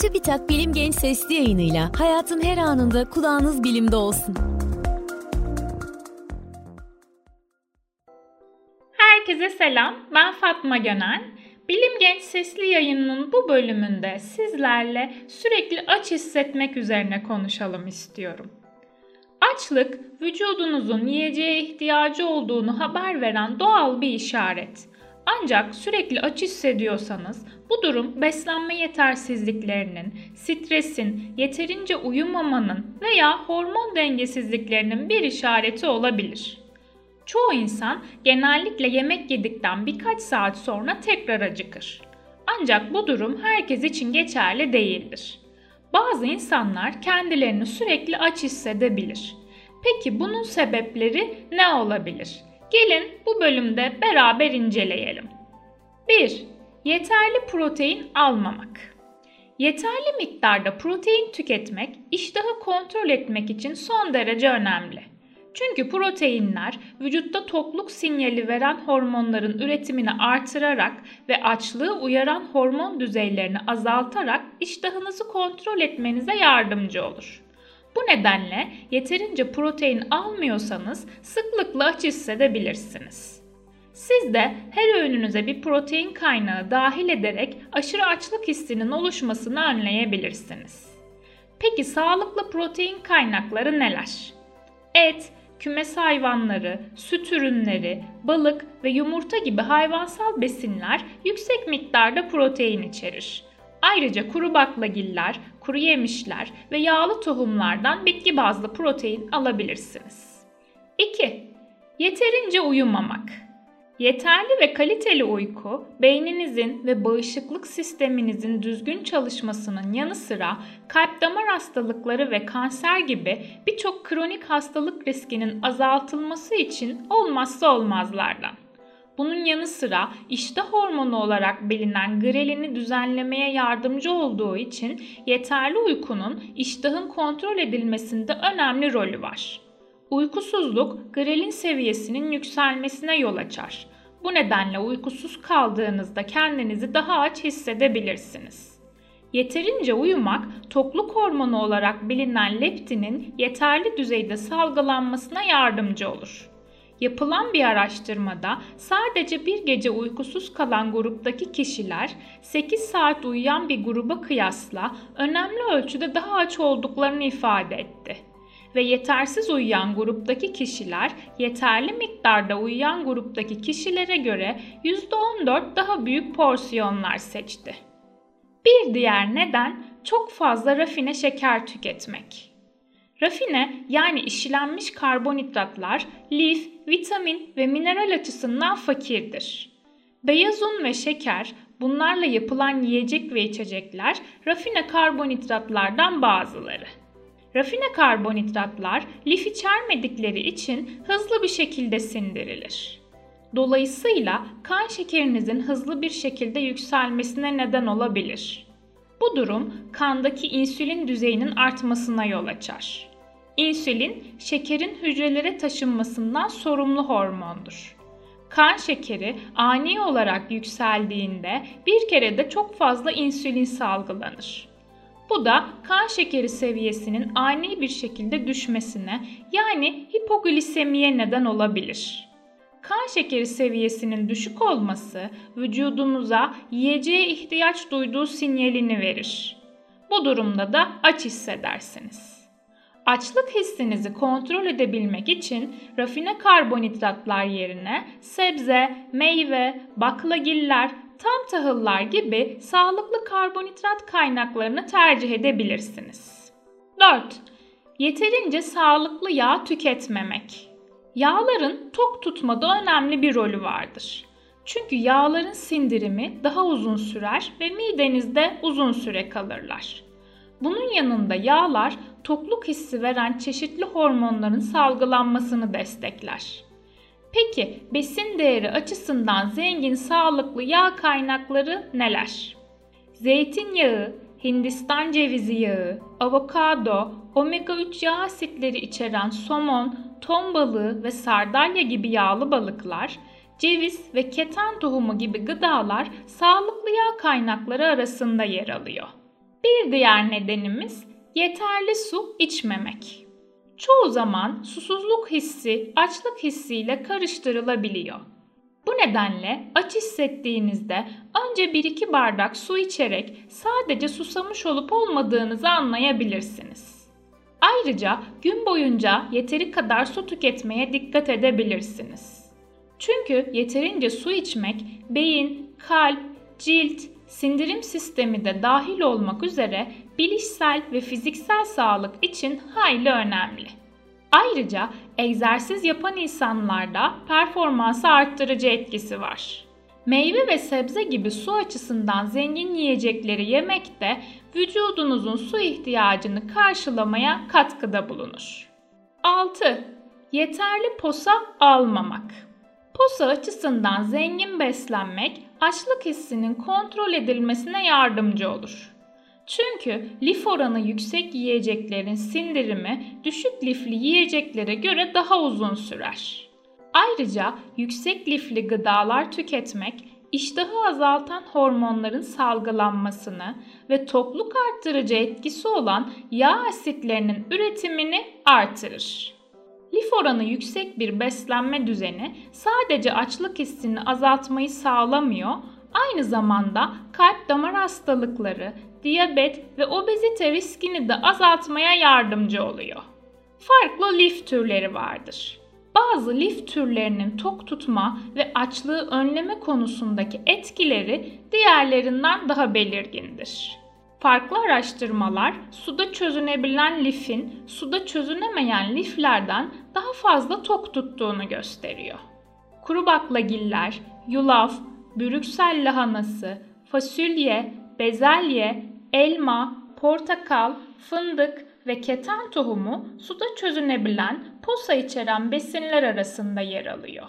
TÜBİTAK Bilim Genç Sesli yayınıyla hayatın her anında kulağınız bilimde olsun. Herkese selam, ben Fatma Gönen. Bilim Genç Sesli yayınının bu bölümünde sizlerle sürekli aç hissetmek üzerine konuşalım istiyorum. Açlık, vücudunuzun yiyeceğe ihtiyacı olduğunu haber veren doğal bir işaret. Ancak sürekli aç hissediyorsanız bu durum beslenme yetersizliklerinin, stresin, yeterince uyumamanın veya hormon dengesizliklerinin bir işareti olabilir. Çoğu insan genellikle yemek yedikten birkaç saat sonra tekrar acıkır. Ancak bu durum herkes için geçerli değildir. Bazı insanlar kendilerini sürekli aç hissedebilir. Peki bunun sebepleri ne olabilir? Gelin bu bölümde beraber inceleyelim. 1. Yeterli protein almamak. Yeterli miktarda protein tüketmek iştahı kontrol etmek için son derece önemli. Çünkü proteinler vücutta tokluk sinyali veren hormonların üretimini artırarak ve açlığı uyaran hormon düzeylerini azaltarak iştahınızı kontrol etmenize yardımcı olur. Bu nedenle yeterince protein almıyorsanız sıklıkla aç hissedebilirsiniz. Siz de her öğününüze bir protein kaynağı dahil ederek aşırı açlık hissinin oluşmasını önleyebilirsiniz. Peki sağlıklı protein kaynakları neler? Et, kümes hayvanları, süt ürünleri, balık ve yumurta gibi hayvansal besinler yüksek miktarda protein içerir. Ayrıca kuru baklagiller, kuru yemişler ve yağlı tohumlardan bitki bazlı protein alabilirsiniz. 2. Yeterince uyumamak. Yeterli ve kaliteli uyku, beyninizin ve bağışıklık sisteminizin düzgün çalışmasının yanı sıra kalp damar hastalıkları ve kanser gibi birçok kronik hastalık riskinin azaltılması için olmazsa olmazlardan. Bunun yanı sıra iştah hormonu olarak bilinen grelini düzenlemeye yardımcı olduğu için yeterli uykunun iştahın kontrol edilmesinde önemli rolü var. Uykusuzluk grelin seviyesinin yükselmesine yol açar. Bu nedenle uykusuz kaldığınızda kendinizi daha aç hissedebilirsiniz. Yeterince uyumak tokluk hormonu olarak bilinen leptinin yeterli düzeyde salgılanmasına yardımcı olur. Yapılan bir araştırmada sadece bir gece uykusuz kalan gruptaki kişiler 8 saat uyuyan bir gruba kıyasla önemli ölçüde daha aç olduklarını ifade etti. Ve yetersiz uyuyan gruptaki kişiler yeterli miktarda uyuyan gruptaki kişilere göre %14 daha büyük porsiyonlar seçti. Bir diğer neden çok fazla rafine şeker tüketmek. Rafine yani işlenmiş karbonhidratlar lif, vitamin ve mineral açısından fakirdir. Beyaz un ve şeker bunlarla yapılan yiyecek ve içecekler rafine karbonhidratlardan bazıları. Rafine karbonhidratlar lif içermedikleri için hızlı bir şekilde sindirilir. Dolayısıyla kan şekerinizin hızlı bir şekilde yükselmesine neden olabilir. Bu durum kandaki insülin düzeyinin artmasına yol açar. İnsülin, şekerin hücrelere taşınmasından sorumlu hormondur. Kan şekeri ani olarak yükseldiğinde bir kere de çok fazla insülin salgılanır. Bu da kan şekeri seviyesinin ani bir şekilde düşmesine yani hipoglisemiye neden olabilir. Kan şekeri seviyesinin düşük olması vücudunuza yiyeceğe ihtiyaç duyduğu sinyalini verir. Bu durumda da aç hissedersiniz. Açlık hissinizi kontrol edebilmek için rafine karbonhidratlar yerine sebze, meyve, baklagiller, tam tahıllar gibi sağlıklı karbonhidrat kaynaklarını tercih edebilirsiniz. 4. Yeterince sağlıklı yağ tüketmemek. Yağların tok tutmada önemli bir rolü vardır. Çünkü yağların sindirimi daha uzun sürer ve midenizde uzun süre kalırlar. Bunun yanında yağlar tokluk hissi veren çeşitli hormonların salgılanmasını destekler. Peki besin değeri açısından zengin sağlıklı yağ kaynakları neler? Zeytinyağı, Hindistan cevizi yağı, avokado, omega 3 yağ asitleri içeren somon, ton balığı ve sardalya gibi yağlı balıklar, ceviz ve keten tohumu gibi gıdalar sağlıklı yağ kaynakları arasında yer alıyor. Bir diğer nedenimiz yeterli su içmemek. Çoğu zaman susuzluk hissi açlık hissiyle karıştırılabiliyor. Bu nedenle aç hissettiğinizde önce 1-2 bardak su içerek sadece susamış olup olmadığınızı anlayabilirsiniz. Ayrıca gün boyunca yeteri kadar su tüketmeye dikkat edebilirsiniz. Çünkü yeterince su içmek beyin, kalp, cilt, sindirim sistemi de dahil olmak üzere bilişsel ve fiziksel sağlık için hayli önemli. Ayrıca egzersiz yapan insanlarda performansı arttırıcı etkisi var. Meyve ve sebze gibi su açısından zengin yiyecekleri yemek de vücudunuzun su ihtiyacını karşılamaya katkıda bulunur. 6. Yeterli posa almamak. Posa açısından zengin beslenmek açlık hissinin kontrol edilmesine yardımcı olur. Çünkü lif oranı yüksek yiyeceklerin sindirimi düşük lifli yiyeceklere göre daha uzun sürer. Ayrıca yüksek lifli gıdalar tüketmek iştahı azaltan hormonların salgılanmasını ve tokluk arttırıcı etkisi olan yağ asitlerinin üretimini artırır. Lif oranı yüksek bir beslenme düzeni sadece açlık hissini azaltmayı sağlamıyor, aynı zamanda kalp damar hastalıkları, diyabet ve obezite riskini de azaltmaya yardımcı oluyor. Farklı lif türleri vardır. Bazı lif türlerinin tok tutma ve açlığı önleme konusundaki etkileri diğerlerinden daha belirgindir. Farklı araştırmalar suda çözünebilen lifin suda çözünemeyen liflerden daha fazla tok tuttuğunu gösteriyor. Kuru baklagiller, yulaf, brüksel lahanası, fasulye, bezelye, elma, portakal, fındık ve keten tohumu suda çözünebilen posa içeren besinler arasında yer alıyor.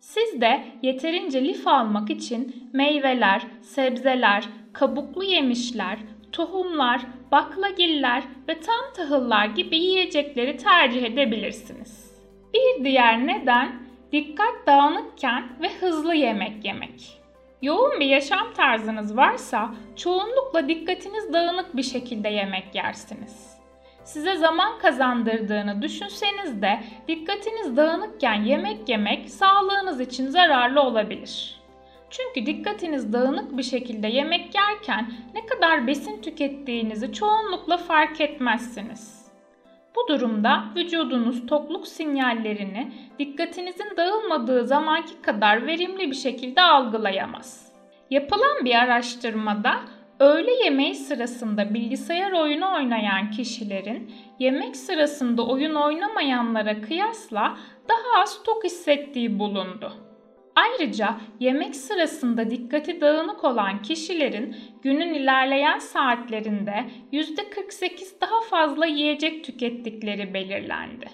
Siz de yeterince lif almak için meyveler, sebzeler, kabuklu yemişler, tohumlar, baklagiller ve tam tahıllar gibi yiyecekleri tercih edebilirsiniz. Bir diğer neden dikkat dağınıkken ve hızlı yemek yemek. Yoğun bir yaşam tarzınız varsa çoğunlukla dikkatiniz dağınık bir şekilde yemek yersiniz. Size zaman kazandırdığını düşünseniz de dikkatiniz dağınıkken yemek yemek sağlığınız için zararlı olabilir. Çünkü dikkatiniz dağınık bir şekilde yemek yerken ne kadar besin tükettiğinizi çoğunlukla fark etmezsiniz. Bu durumda vücudunuz tokluk sinyallerini dikkatinizin dağılmadığı zamanki kadar verimli bir şekilde algılayamaz. Yapılan bir araştırmada öğle yemeği sırasında bilgisayar oyunu oynayan kişilerin yemek sırasında oyun oynamayanlara kıyasla daha az tok hissettiği bulundu. Ayrıca yemek sırasında dikkati dağınık olan kişilerin günün ilerleyen saatlerinde %48 daha fazla yiyecek tükettikleri belirlendi.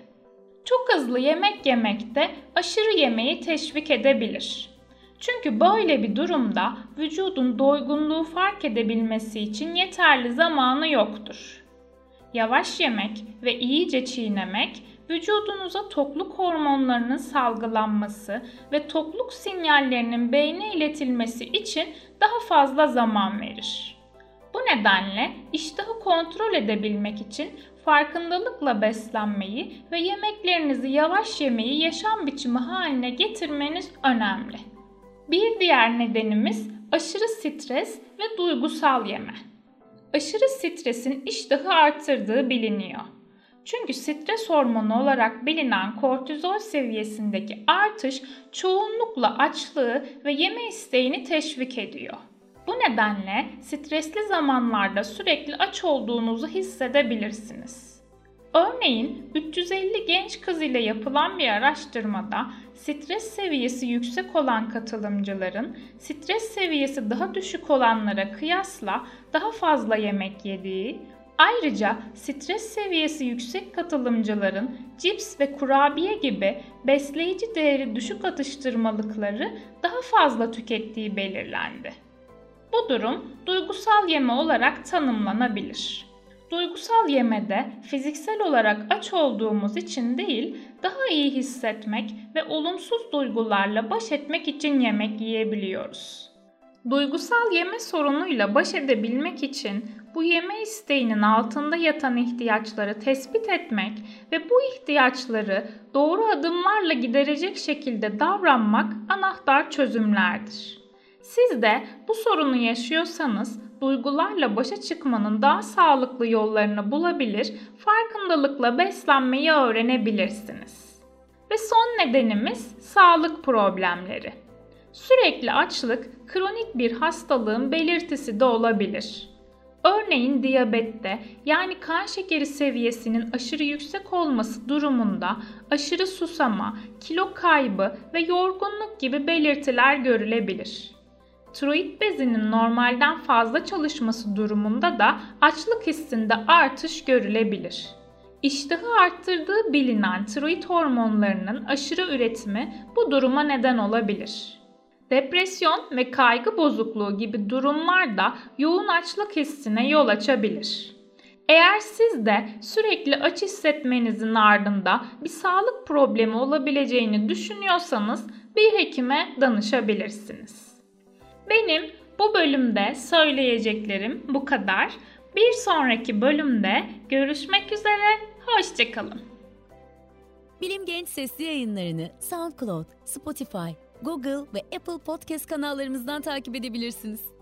Çok hızlı yemek yemek de aşırı yemeği teşvik edebilir. Çünkü böyle bir durumda vücudun doygunluğu fark edebilmesi için yeterli zamanı yoktur. Yavaş yemek ve iyice çiğnemek vücudunuza tokluk hormonlarının salgılanması ve tokluk sinyallerinin beyne iletilmesi için daha fazla zaman verir. Bu nedenle iştahı kontrol edebilmek için farkındalıkla beslenmeyi ve yemeklerinizi yavaş yemeyi yaşam biçimi haline getirmeniz önemli. Bir diğer nedenimiz aşırı stres ve duygusal yeme. Aşırı stresin iştahı arttırdığı biliniyor. Çünkü stres hormonu olarak bilinen kortizol seviyesindeki artış çoğunlukla açlığı ve yeme isteğini teşvik ediyor. Bu nedenle stresli zamanlarda sürekli aç olduğunuzu hissedebilirsiniz. Örneğin 350 genç kız ile yapılan bir araştırmada stres seviyesi yüksek olan katılımcıların stres seviyesi daha düşük olanlara kıyasla daha fazla yemek yediği, Ayrıca stres seviyesi yüksek katılımcıların cips ve kurabiye gibi besleyici değeri düşük atıştırmalıkları daha fazla tükettiği belirlendi. Bu durum duygusal yeme olarak tanımlanabilir. Duygusal yemede fiziksel olarak aç olduğumuz için değil, daha iyi hissetmek ve olumsuz duygularla baş etmek için yemek yiyebiliyoruz. Duygusal yeme sorunuyla baş edebilmek için bu yeme isteğinin altında yatan ihtiyaçları tespit etmek ve bu ihtiyaçları doğru adımlarla giderecek şekilde davranmak anahtar çözümlerdir. Siz de bu sorunu yaşıyorsanız duygularla başa çıkmanın daha sağlıklı yollarını bulabilir, farkındalıkla beslenmeyi öğrenebilirsiniz. Ve son nedenimiz sağlık problemleri. Sürekli açlık kronik bir hastalığın belirtisi de olabilir. Örneğin diyabette yani kan şekeri seviyesinin aşırı yüksek olması durumunda aşırı susama, kilo kaybı ve yorgunluk gibi belirtiler görülebilir. Tiroid bezinin normalden fazla çalışması durumunda da açlık hissinde artış görülebilir. İştahı arttırdığı bilinen tiroid hormonlarının aşırı üretimi bu duruma neden olabilir. Depresyon ve kaygı bozukluğu gibi durumlar da yoğun açlık hissine yol açabilir. Eğer siz de sürekli aç hissetmenizin ardında bir sağlık problemi olabileceğini düşünüyorsanız bir hekime danışabilirsiniz. Benim bu bölümde söyleyeceklerim bu kadar. Bir sonraki bölümde görüşmek üzere, hoşçakalın. Bilim Genç sesli yayınlarını SoundCloud, Spotify, Google ve Apple Podcast kanallarımızdan takip edebilirsiniz.